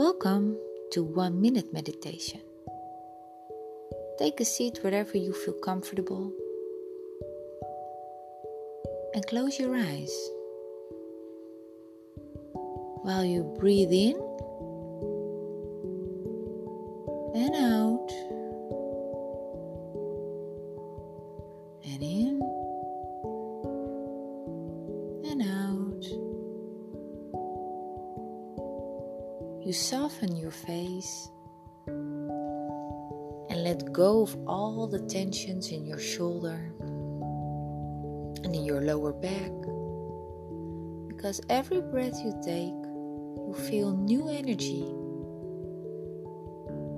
Welcome to One Minute Meditation. Take a seat wherever you feel comfortable and close your eyes while you breathe in and out and in You soften your face and let go of all the tensions in your shoulder and in your lower back. Because every breath you take, you feel new energy.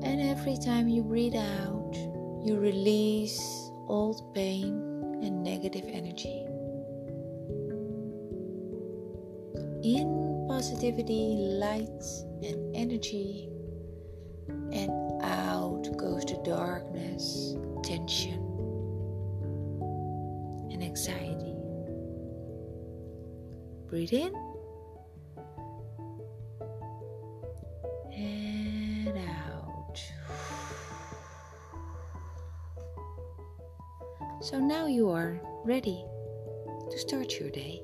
And every time you breathe out, you release old pain and negative energy. In positivity, light, and energy, and out goes the darkness, tension, and anxiety. Breathe in and out. So now you are ready to start your day.